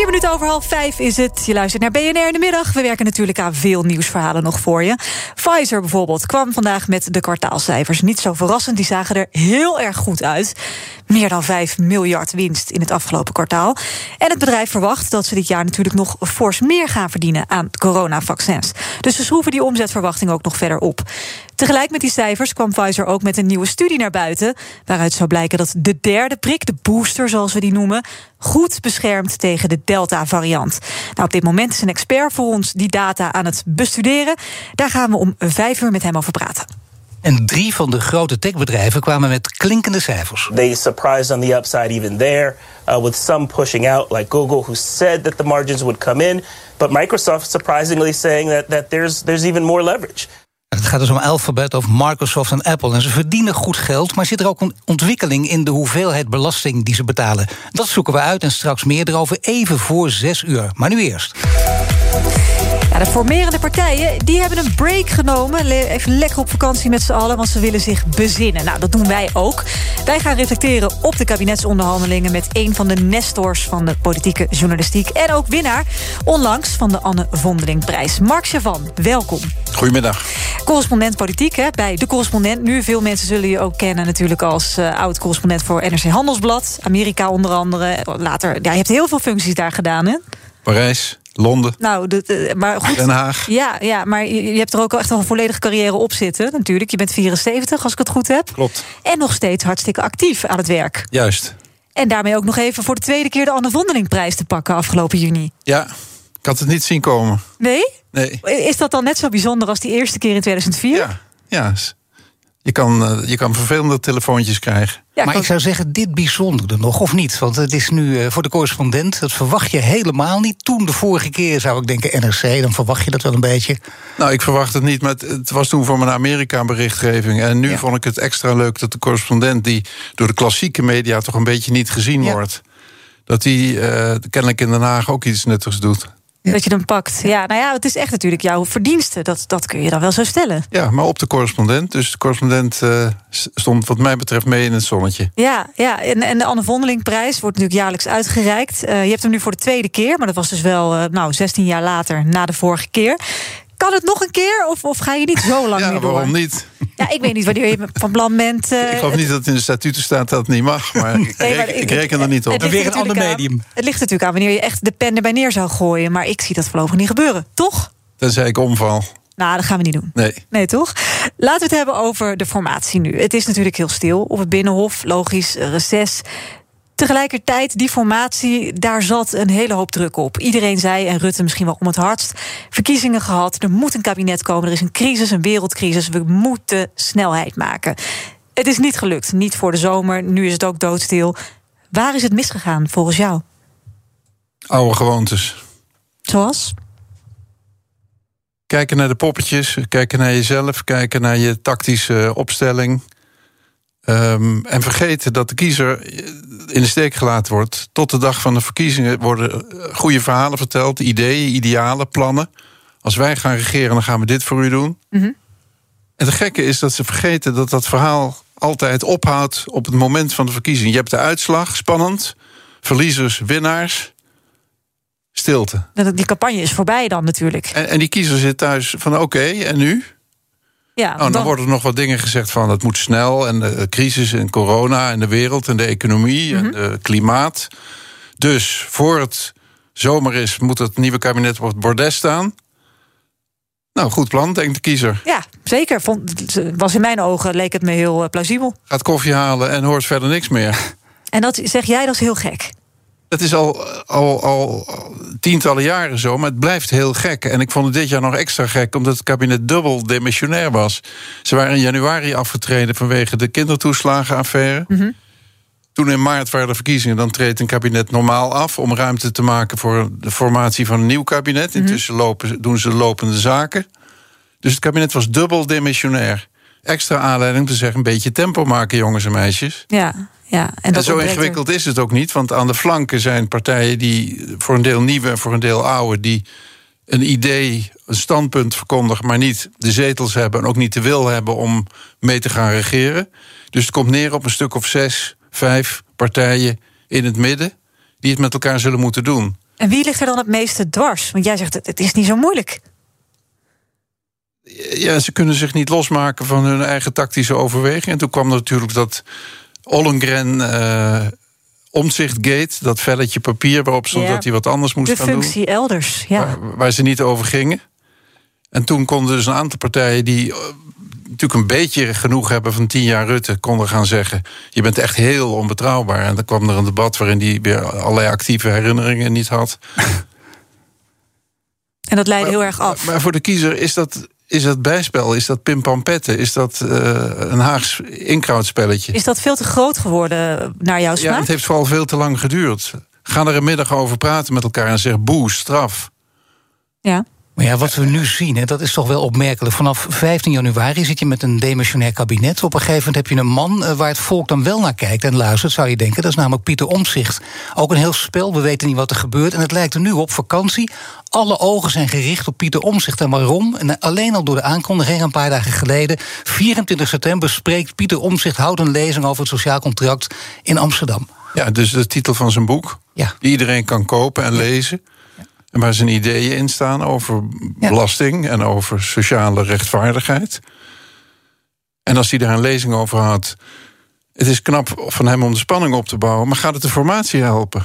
Vier minuten over half vijf is het. Je luistert naar BNR in de middag. We werken natuurlijk aan veel nieuwsverhalen nog voor je. Pfizer bijvoorbeeld kwam vandaag met de kwartaalcijfers. Niet zo verrassend, die zagen er heel erg goed uit. Meer dan 5 miljard winst in het afgelopen kwartaal. En het bedrijf verwacht dat ze dit jaar natuurlijk nog fors meer gaan verdienen aan coronavaccins. Dus ze schroeven die omzetverwachting ook nog verder op. Tegelijk met die cijfers kwam Pfizer ook met een nieuwe studie naar buiten. Waaruit zou blijken dat de derde prik, de booster zoals we die noemen, goed beschermt tegen de Delta-variant. Nou, op dit moment is een expert voor ons die data aan het bestuderen. Daar gaan we om vijf uur met hem over praten. En drie van de grote techbedrijven kwamen met klinkende cijfers. They surprised on the upside even there, uh, with some pushing out, like Google, who said that the margins would come in, but Microsoft surprisingly saying that, that there's, there's even more leverage. Het gaat dus om Alphabet of Microsoft en Apple. En ze verdienen goed geld, maar zit er ook een ontwikkeling in de hoeveelheid belasting die ze betalen? Dat zoeken we uit en straks meer erover even voor zes uur. Maar nu eerst. Ja, de formerende partijen die hebben een break genomen. Even lekker op vakantie met z'n allen, want ze willen zich bezinnen. Nou, dat doen wij ook. Wij gaan reflecteren op de kabinetsonderhandelingen... met een van de nestors van de politieke journalistiek... en ook winnaar onlangs van de Anne Vondelingprijs. Mark Chavan, welkom. Goedemiddag. Correspondent politiek hè, bij De Correspondent. Nu, veel mensen zullen je ook kennen natuurlijk als uh, oud-correspondent... voor NRC Handelsblad, Amerika onder andere. Later, ja, je hebt heel veel functies daar gedaan, hè? Parijs, Londen. Nou, maar goed. Den Haag. Ja, ja maar je, je hebt er ook echt al een volledige carrière op zitten. Natuurlijk, je bent 74, als ik het goed heb. Klopt. En nog steeds hartstikke actief aan het werk. Juist. En daarmee ook nog even voor de tweede keer de Anne Vondelingprijs te pakken afgelopen juni. Ja, ik had het niet zien komen. Nee? Nee. Is dat dan net zo bijzonder als die eerste keer in 2004? Ja, ja. Je kan, uh, je kan vervelende telefoontjes krijgen. Ja, maar ik zou zeggen, dit bijzondere nog, of niet? Want het is nu uh, voor de correspondent, dat verwacht je helemaal niet. Toen de vorige keer zou ik denken NRC, dan verwacht je dat wel een beetje. Nou, ik verwacht het niet, maar het, het was toen voor mijn Amerika-berichtgeving. En nu ja. vond ik het extra leuk dat de correspondent... die door de klassieke media toch een beetje niet gezien ja. wordt... dat die uh, kennelijk in Den Haag ook iets nuttigs doet. Ja. Dat je hem pakt. Ja, nou ja, het is echt natuurlijk jouw verdienste. Dat, dat kun je dan wel zo stellen. Ja, maar op de correspondent. Dus de correspondent uh, stond wat mij betreft mee in het zonnetje. Ja, ja. En, en de Anne Vondelingprijs wordt natuurlijk jaarlijks uitgereikt. Uh, je hebt hem nu voor de tweede keer. Maar dat was dus wel uh, nou, 16 jaar later na de vorige keer. Kan het nog een keer of, of ga je niet zo lang ja, meer door? waarom niet? Ja, ik weet niet wanneer je van plan bent. Uh, ik geloof niet dat het in de statuten staat dat het niet mag. Maar ik, nee, maar reken, ik reken er niet op. weer een ander medium. Aan, het ligt natuurlijk aan wanneer je echt de pen erbij neer zou gooien. Maar ik zie dat voorlopig niet gebeuren, toch? Tenzij ik omval. Nou, dat gaan we niet doen. Nee. Nee, toch? Laten we het hebben over de formatie nu. Het is natuurlijk heel stil op het Binnenhof. Logisch, reces. Tegelijkertijd, die formatie, daar zat een hele hoop druk op. Iedereen zei, en Rutte misschien wel om het hardst... verkiezingen gehad, er moet een kabinet komen... er is een crisis, een wereldcrisis, we moeten snelheid maken. Het is niet gelukt, niet voor de zomer, nu is het ook doodstil. Waar is het misgegaan, volgens jou? Oude gewoontes. Zoals? Kijken naar de poppetjes, kijken naar jezelf... kijken naar je tactische opstelling... Um, en vergeten dat de kiezer in de steek gelaten wordt. Tot de dag van de verkiezingen worden goede verhalen verteld, ideeën, idealen, plannen. Als wij gaan regeren, dan gaan we dit voor u doen. Mm -hmm. En het gekke is dat ze vergeten dat dat verhaal altijd ophoudt op het moment van de verkiezing. Je hebt de uitslag, spannend. Verliezers, winnaars. Stilte. Die campagne is voorbij dan natuurlijk. En, en die kiezer zit thuis van oké, okay, en nu? Ja, oh, dan, dan worden er nog wat dingen gezegd van het moet snel en de crisis en corona en de wereld en de economie mm -hmm. en het klimaat. Dus voor het zomer is, moet het nieuwe kabinet op het bordes staan. Nou, goed plan, denkt de kiezer. Ja, zeker. Vond, was in mijn ogen leek het me heel uh, plausibel. Gaat koffie halen en hoort verder niks meer. En dat zeg jij, dat is heel gek. Het is al, al, al tientallen jaren zo, maar het blijft heel gek. En ik vond het dit jaar nog extra gek, omdat het kabinet dubbel demissionair was. Ze waren in januari afgetreden vanwege de kindertoeslagenaffaire. Mm -hmm. Toen in maart waren de verkiezingen, dan treedt een kabinet normaal af... om ruimte te maken voor de formatie van een nieuw kabinet. Intussen lopen, doen ze lopende zaken. Dus het kabinet was dubbel demissionair. Extra aanleiding om te zeggen, een beetje tempo maken, jongens en meisjes. Ja. Ja, en, En, dat zo er- ingewikkeld is het ook niet, want aan de flanken zijn partijen die voor een deel nieuwe en voor een deel oude, die een idee, een standpunt verkondigen, maar niet de zetels hebben en ook niet de wil hebben om mee te gaan regeren. Dus het komt neer op een stuk of zes, vijf partijen in het midden die het met elkaar zullen moeten doen. En wie ligt er dan het meeste dwars? Want jij zegt, het is niet zo moeilijk. Ja, ze kunnen zich niet losmaken van hun eigen tactische overweging. En toen kwam natuurlijk dat Ollengren eh omzichtgate, dat velletje papier waarop stond Ja. dat hij wat anders moest De gaan doen. functie elders, ja. waar, waar ze niet over gingen. En toen konden dus een aantal partijen die eh, natuurlijk een beetje genoeg hebben van tien jaar Rutte, konden gaan zeggen: Je bent echt heel onbetrouwbaar. En dan kwam er een debat waarin hij weer allerlei actieve herinneringen niet had. En dat leidde heel erg af. Maar voor de kiezer is dat, is dat bijspel, is dat pimpampetten, is dat eh, een Haags inkrautspelletje. Is dat veel te groot geworden naar jouw Ja, smaak? het heeft vooral veel te lang geduurd. Ga er een middag over praten met elkaar en zeg boe, straf. Ja. Maar ja, wat we nu zien, hè, dat is toch wel opmerkelijk. Vanaf 15 januari zit je met een demissionair kabinet. Op een gegeven moment heb je een man eh, waar het volk dan wel naar kijkt en luistert, zou je denken. Dat is namelijk Pieter Omzicht. Ook een heel spel, we weten niet wat er gebeurt. En het lijkt er nu op vakantie. Alle ogen zijn gericht op Pieter Omzicht. En waarom? En alleen al door de aankondiging een paar dagen geleden. 24 september spreekt Pieter Omzicht, houdt een lezing over het sociaal contract in Amsterdam. Ja, dus de titel van zijn boek, Ja. die iedereen kan kopen en lezen. En waar zijn ideeën in staan over belasting en over sociale rechtvaardigheid. En als hij daar een lezing over had. Het is knap van hem om de spanning op te bouwen, maar gaat het de formatie helpen?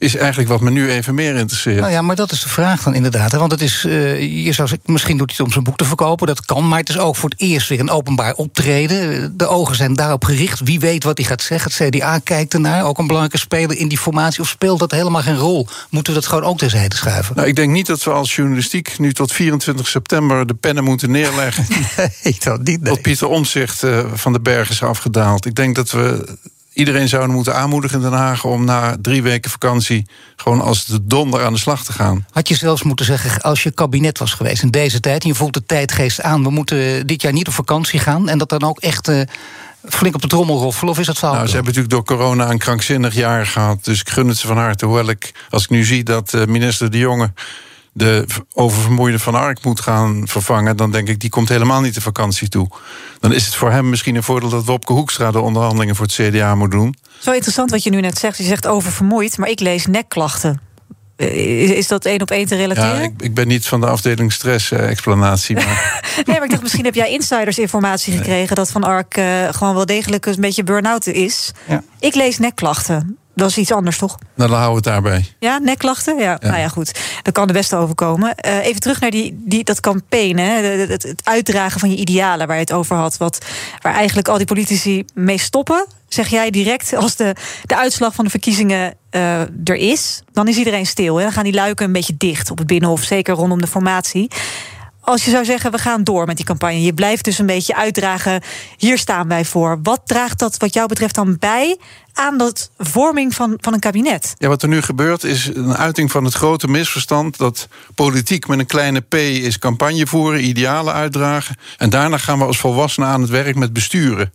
Is eigenlijk wat me nu even meer interesseert. Nou ja, maar dat is de vraag dan inderdaad. Hè? Want het is, eh, je zou misschien doet hij het om zijn boek te verkopen. Dat kan, maar het is ook voor het eerst weer een openbaar optreden. De ogen zijn daarop gericht. Wie weet wat hij gaat zeggen. Het CDA kijkt ernaar. Ook een belangrijke speler in die formatie. Of speelt dat helemaal geen rol? Moeten we dat gewoon ook terzijde schuiven? Nou, ik denk niet dat we als journalistiek nu tot 24 september de pennen moeten neerleggen. Nee, dat niet. nee. Tot Pieter Omtzigt eh, van de berg is afgedaald. Ik denk dat we iedereen zouden moeten aanmoedigen in Den Haag om na drie weken vakantie gewoon als de donder aan de slag te gaan. Had je zelfs moeten zeggen, als je kabinet was geweest in deze tijd... en je voelt de tijdgeest aan, we moeten dit jaar niet op vakantie gaan... en dat dan ook echt eh, flink op de trommel roffelen, of is dat fout? Nou, ze hebben natuurlijk door corona een krankzinnig jaar gehad. Dus ik gun het ze van harte. Hoewel ik, als ik nu zie dat eh, minister De Jonge de oververmoeide Van Ark moet gaan vervangen... dan denk ik, die komt helemaal niet de vakantie toe. Dan is het voor hem misschien een voordeel dat Wopke Hoekstra... de onderhandelingen voor het CDA moet doen. Zo interessant wat je nu net zegt. Je zegt oververmoeid, maar ik lees nekklachten. Eh, Is, dat één op één te relateren? Ja, ik, ik ben niet van de afdeling stress-explanatie. maar Nee, maar ik dacht, misschien heb jij insidersinformatie gekregen... dat Van Ark eh, gewoon wel degelijk een beetje burn-out is. Ja. Ik lees nekklachten. Dat is iets anders, toch? nou, dan houden we het daarbij. Ja, nekklachten? Ja, nou ja, goed. Dat kan er best overkomen. Eh, even terug naar die, die, dat campaign, hè? De- de- Het, het uitdragen van je idealen waar je het over had. Wat, waar eigenlijk al die politici mee stoppen. Zeg jij direct, als de, de uitslag van de verkiezingen eh, er is... dan is iedereen stil. Hè? Dan gaan die luiken een beetje dicht op het Binnenhof. Zeker rondom de formatie. Als je zou zeggen, we gaan door met die campagne. Je blijft dus een beetje uitdragen, hier staan wij voor. Wat draagt dat wat jou betreft dan bij aan dat vorming van, van een kabinet? Ja, wat er nu gebeurt is een uiting van het grote misverstand... dat politiek met een kleine p is campagne voeren, idealen uitdragen... en daarna gaan we als volwassenen aan het werk met besturen.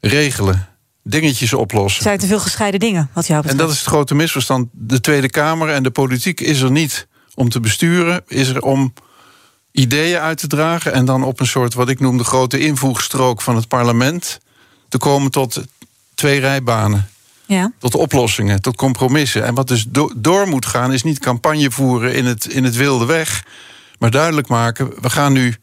Regelen, dingetjes oplossen. Het zijn te veel gescheiden dingen, wat jou En betreft. dat is het grote misverstand. De Tweede Kamer en de politiek is er niet om te besturen... is er om ideeën uit te dragen... en dan op een soort, wat ik noem, de grote invoegstrook van het parlement... te komen tot twee rijbanen Ja. tot oplossingen, tot compromissen. En wat dus do- door moet gaan, is niet campagne voeren in het, in het wilde weg. Maar duidelijk maken, we gaan nu.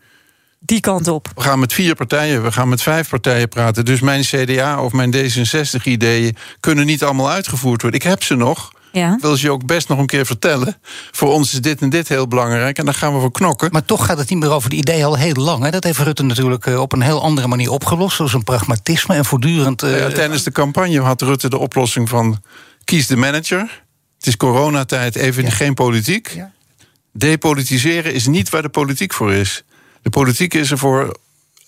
Die kant op. We gaan met vier partijen, we gaan met vijf partijen praten. Dus mijn CDA of mijn D66-ideeën kunnen niet allemaal uitgevoerd worden. Ik heb ze nog. Ja. Ik wil ze je ook best nog een keer vertellen. Voor ons is dit en dit heel belangrijk en daar gaan we voor knokken. Maar toch gaat het niet meer over de idee al heel lang. Hè? Dat heeft Rutte natuurlijk eh, op een heel andere manier opgelost. Zoals een pragmatisme en voortdurend. eh, Ja, tijdens de campagne had Rutte de oplossing van kies de manager. Het is coronatijd, even geen politiek. Ja. Depolitiseren is niet waar de politiek voor is. De politiek is er voor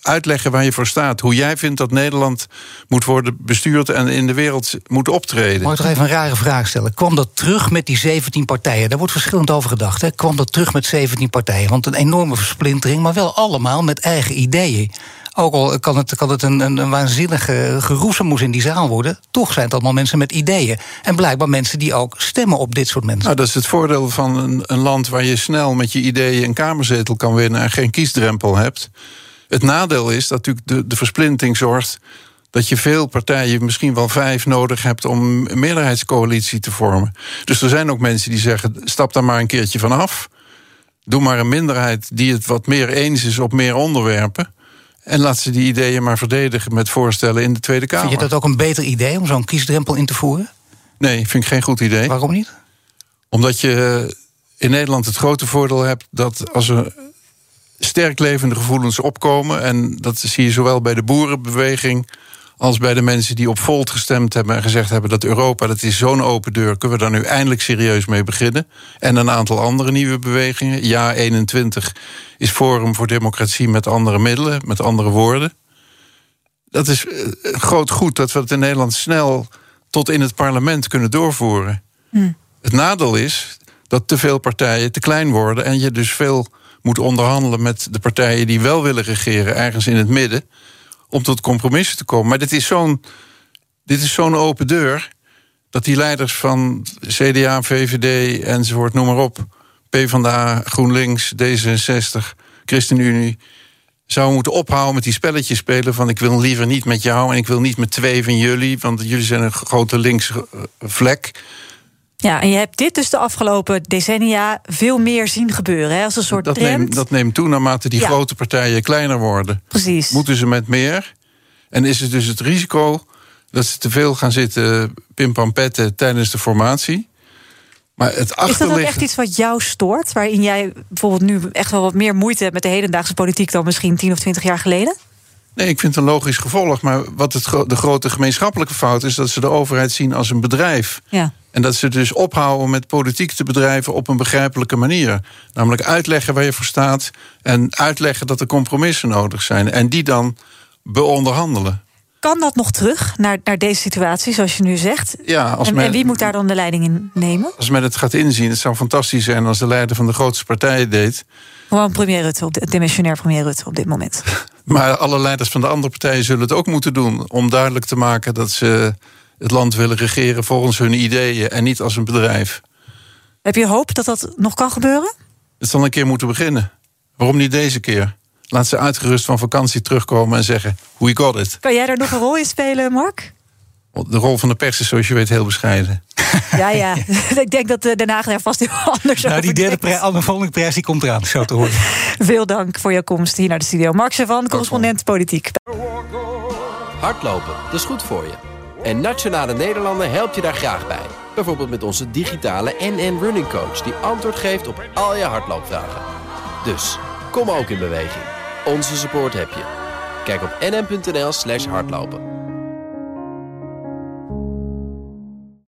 uitleggen waar je voor staat. Hoe jij vindt dat Nederland moet worden bestuurd en in de wereld moet optreden. Mag ik toch even een rare vraag stellen? Kwam dat terug met die 17 partijen? Daar wordt verschillend over gedacht. Hè? Kwam dat terug met 17 partijen? Want een enorme versplintering, maar wel allemaal met eigen ideeën. Ook al kan het, kan het een, een, een waanzinnige geroezemoes in die zaal worden, toch zijn het allemaal mensen met ideeën. En blijkbaar mensen die ook stemmen op dit soort mensen. Nou, dat is het voordeel van een, een land waar je snel met je ideeën een kamerzetel kan winnen en geen kiesdrempel hebt. Het nadeel is dat natuurlijk de, de versplinting zorgt dat je veel partijen, misschien wel vijf, nodig hebt om een meerderheidscoalitie te vormen. Dus er zijn ook mensen die zeggen: stap daar maar een keertje van af. Doe maar een minderheid die het wat meer eens is op meer onderwerpen. En laat ze die ideeën maar verdedigen met voorstellen in de Tweede Kamer. Vind je dat ook een beter idee om zo'n kiesdrempel in te voeren? Nee, vind ik geen goed idee. Waarom niet? Omdat je in Nederland het grote voordeel hebt dat als er sterk levende gevoelens opkomen, en dat zie je zowel bij de boerenbeweging als bij de mensen die op Volt gestemd hebben en gezegd hebben dat Europa, dat is zo'n open deur, kunnen we daar nu eindelijk serieus mee beginnen. En een aantal andere nieuwe bewegingen. Ja, 21 is Forum voor Democratie met andere middelen, met andere woorden. Dat is eh, groot goed dat we het in Nederland snel tot in het parlement kunnen doorvoeren. Hm. Het nadeel is dat te veel partijen te klein worden en je dus veel moet onderhandelen met de partijen die wel willen regeren, ergens in het midden om tot compromissen te komen. Maar dit is zo'n zo'n open deur dat die leiders van CDA, VVD enzovoort, noem maar op, PvdA, GroenLinks, D66, ChristenUnie, zouden moeten ophouden met die spelletjes spelen van ik wil liever niet met jou en ik wil niet met twee van jullie, want jullie zijn een grote linkse eh, vlek. Ja, en je hebt dit dus de afgelopen decennia veel meer zien gebeuren. Hè, als een soort dat trend. Neemt, dat neemt toe naarmate die Ja. grote partijen kleiner worden. Precies. Moeten ze met meer? En is het dus het risico dat ze te veel gaan zitten pimpampetten tijdens de formatie? Maar het Is dat ook echt iets wat jou stoort? Waarin jij bijvoorbeeld nu echt wel wat meer moeite hebt met de hedendaagse politiek dan misschien 10 of 20 jaar geleden? Nee, ik vind het een logisch gevolg. Maar wat het, de grote gemeenschappelijke fout is... dat ze de overheid zien als een bedrijf. Ja. En dat ze dus ophouden met politiek te bedrijven op een begrijpelijke manier. Namelijk uitleggen waar je voor staat... en uitleggen dat er compromissen nodig zijn. En die dan beonderhandelen. Kan dat nog terug naar, naar deze situatie, zoals je nu zegt? Ja, als En, men- en wie moet daar dan de leiding in nemen? Als men het gaat inzien, het zou fantastisch zijn... als de leider van de grootste partij deed... Gewoon premier Rutte, op dit- demissionair premier Rutte op dit moment. Maar alle leiders van de andere partijen zullen het ook moeten doen. Om duidelijk te maken dat ze het land willen regeren volgens hun ideeën en niet als een bedrijf. Heb je hoop dat dat nog kan gebeuren? Het zal een keer moeten beginnen. Waarom niet deze keer? Laat ze uitgerust van vakantie terugkomen en zeggen: We got it. Kan jij daar nog een rol in spelen, Mark? De rol van de pers is, zoals je weet, heel bescheiden. Ja, ja. Ik denk dat eh, Den Haag daar vast heel anders Nou, over die derde prijs, volgende prijs die komt eraan, zo te horen. Veel dank voor jouw komst hier naar de studio. Mark Servan, correspondent politiek. Hardlopen, dat is goed voor je. En Nationale Nederlanden helpt je daar graag bij. Bijvoorbeeld met onze digitale NN Running Coach... die antwoord geeft op al je hardloopvragen. Dus, kom ook in beweging. Onze support heb je. Kijk op nn.nl slash hardlopen.